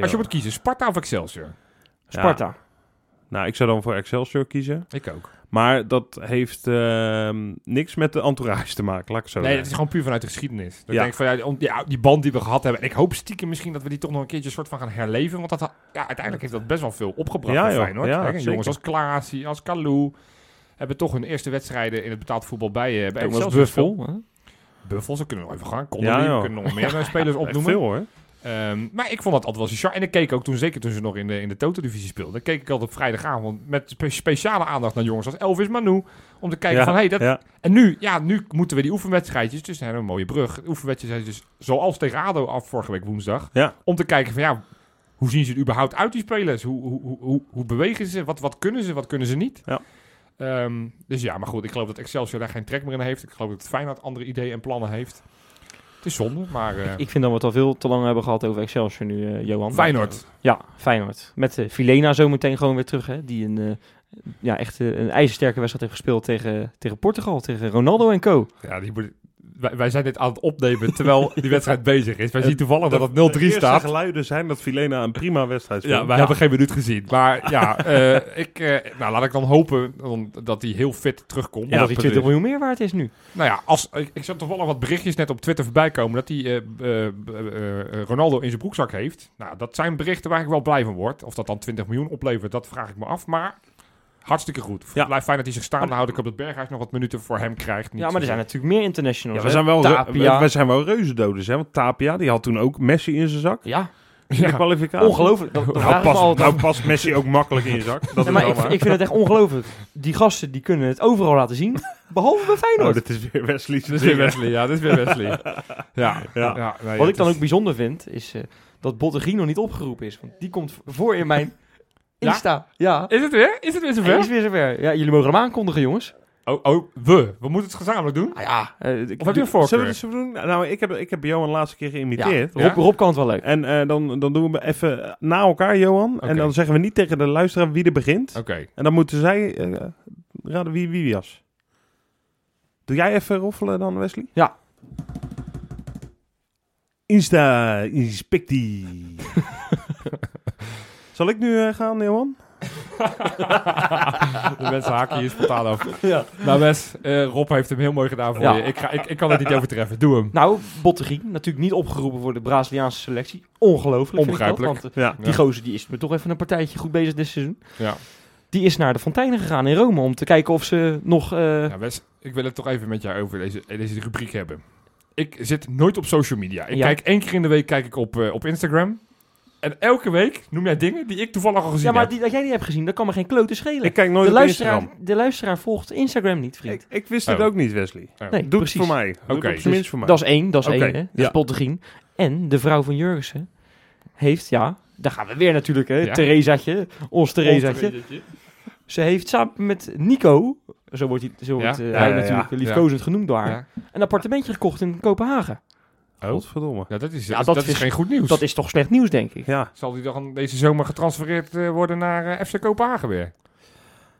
Als je moet kiezen, Sparta of Excelsior? Sparta. Nou, ik zou dan voor Excelsior kiezen. Ik ook. Maar dat heeft ehm, niks met de entourage te maken, laat ik zo nee, zeggen. het is gewoon puur vanuit de geschiedenis. Dat Ja. Ik denk van ja, die, band die we gehad hebben. En ik hoop stiekem misschien dat we die toch nog een keertje soort van gaan herleven. Want dat, ja, uiteindelijk heeft dat best wel veel opgebracht Ja, bij joh. Feyenoord. Ja, jongens als Klaasie, als Kalou. Hebben toch hun eerste wedstrijden in het betaald voetbal bij, uh, bij wel eens Excelsior Buffel. Buffels, we kunnen nog even gaan. Ja, Connolly, we kunnen nog meer eh, spelers opnoemen. veel hoor. Ehm, maar ik vond dat altijd wel zo charme. En ik keek ook toen, zeker toen ze nog in de, in de Toto-divisie speelden, keek ik altijd op vrijdagavond met spe- speciale aandacht naar jongens als Elvis Manu. Om te kijken Ja, van, hey, dat... ja. En nu, ja, nu moeten we die oefenwedstrijdjes, dus hebben een mooie brug. Oefenwedstrijdjes dus zoals tegen ADO af vorige week woensdag. Ja. Om te kijken van, ja, hoe zien ze er überhaupt uit, die spelers? Hoe, hoe, hoe, hoe, hoe bewegen ze? Wat, wat kunnen ze? Wat kunnen ze niet? Ja. Ehm, dus ja, maar goed, ik geloof dat Excelsior daar geen trek meer in heeft. Ik geloof dat Feyenoord andere ideeën en plannen heeft. Het is zonde, maar... eh, Ik vind dat we het al veel te lang hebben gehad over Excelsior nu, eh, Johan. Feyenoord. Ja, Feyenoord. Met uh, Filena zometeen gewoon weer terug. Hè, die een, ja, echt een ijzersterke wedstrijd heeft gespeeld tegen, tegen Portugal. Tegen Ronaldo en co. Ja, die wij, wij, zijn dit aan het opnemen terwijl die wedstrijd bezig is. Wij zien toevallig dat het 0-3 staat. De geluiden zijn dat Filena een prima wedstrijd speelt. Ja, wij ja. hebben geen minuut gezien. Maar ja, uh, ik, uh, nou, laat ik dan hopen dat hij heel fit terugkomt. Ja, dat hij 20 miljoen meer waard is nu. Nou ja, als, ik, ik zag toevallig wat berichtjes net op Twitter voorbij komen dat hij uh, Ronaldo in zijn broekzak heeft. Nou, dat zijn berichten waar ik wel blij van word. Of dat dan 20 miljoen oplevert, dat vraag ik me af. Maar hartstikke goed. Ja. Blijf fijn dat hij zich staande houdt. Ik hoop dat Berghuis nog wat minuten voor hem krijgt. Niet ja, maar er zijn natuurlijk meer internationals. Ja, we, zijn wel Tapia. we zijn wel reuzendoders. Hè? Want Tapia, die had toen ook Messi in zijn zak. Ja. In de kwalificatie. Ongelooflijk. Dat, dat nou, past, nou past Messi ook makkelijk in je zak. Dat nee, maar ik, ik, vind het echt ongelooflijk. Die gasten die kunnen het overal laten zien. Behalve bij Feyenoord. Oh, dit is weer Wesley. Dit is weer Wesley, ja. Dit is weer Wesley. ja. ja. ja nee, Wat ik dan is... ook bijzonder vind, is uh, dat Bottegino niet opgeroepen is. Want die komt voor in mijn Insta. Ja. Is het weer? Is het weer zover? Is weer zover. Ja, jullie mogen hem aankondigen, jongens. Oh, oh, we. We moeten het gezamenlijk doen. Nou ja, eh, ik- Of heb je een Zullen we voorkeur? het zo doen? Nou, ik heb, ik heb Johan de laatste keer geïmiteerd. ja, Rob, Rob kan het wel leuk. En eh, dan, dan doen we even na elkaar, Johan. Oké. En dan zeggen we niet tegen de luisteraar wie er begint. Oké. En dan moeten zij eh, raden wie wie was. Doe jij even roffelen dan, Wesley? Ja. Insta inspectie. Zal ik nu eh, gaan, Johan? de mensen haken hier spontaan af. Ja. Nou Wes, eh, Rob heeft hem heel mooi gedaan voor Ja. je. Ik, ga, ik, ik kan het niet overtreffen. Doe hem. Nou, Bottegien, natuurlijk niet opgeroepen voor de Braziliaanse selectie. Ongelooflijk. vind ik dat, Onbegrijpelijk. want, eh, Ja. die gozer die is me toch even een partijtje goed bezig dit seizoen. Ja. Die is naar de fonteinen gegaan in Rome om te kijken of ze nog... eh, Ja, Wes, ik wil het toch even met jou over deze, deze rubriek hebben. Ik zit nooit op social media. Ik Ja. kijk één keer in de week kijk ik op, op Instagram. En elke week noem jij dingen die ik toevallig al gezien ja, maar heb. die, dat jij die hebt gezien, dat kan me geen klote schelen. Ik kijk nooit de, op luisteraar, Instagram. de luisteraar volgt Instagram niet, vriend. Ik, ik wist het Oh. ook niet, Wesley. Oh. nee, Doe het voor mij. Doe het Oké, op dus zijn minst voor mij. Dat is één, dat is Oké, één, hè. Dat ja. is. En de vrouw van Jurgensen heeft, ja, daar gaan we weer natuurlijk, hè. Ja. Theresaatje, ons Theresaatje. Ze heeft samen met Nico, zo wordt hij, zo Ja. wordt, eh, Ja, hij ja, ja. natuurlijk liefkozend genoemd door haar, Ja. een appartementje gekocht in Kopenhagen. Oh. Godverdomme. Ja, dat is, Ja, dat, is is- geen goed nieuws. Dat is toch slecht nieuws, denk ik. Ja, Zal die dan deze zomer getransfereerd eh, worden naar eh, FC Kopenhagen weer?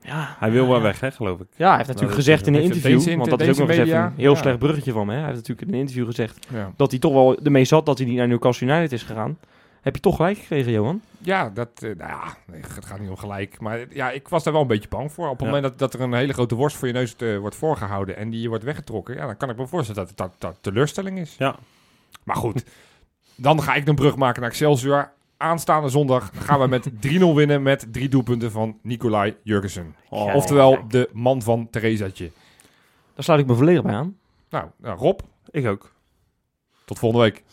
Ja, hij wil wel ja. weg, hè, geloof ik. Ja, hij heeft natuurlijk dat gezegd in een interview, deze want dat is ook nog even een heel ja. slecht bruggetje van me. Hè. Hij heeft natuurlijk in een interview gezegd Ja. dat hij toch wel ermee zat dat hij niet naar Newcastle United is gegaan. Heb je toch gelijk gekregen, Johan? Ja, dat, eh, nou ja, nee, het gaat niet om gelijk. Maar ja, ik was daar wel een beetje bang voor. Op het Ja. moment dat, dat er een hele grote worst voor je neus wordt voorgehouden en die je wordt weggetrokken, ja, dan kan ik me voorstellen dat het dat, dat teleurstelling is. Ja. Maar goed, dan ga ik een brug maken naar Excelsior. Aanstaande zondag gaan we met 3-0 winnen met drie doelpunten van Nicolai Jurgensen. Oh. Oftewel de man van Theresaatje. Daar sluit ik me volledig bij aan. Nou, nou, Rob, Ik ook. tot volgende week.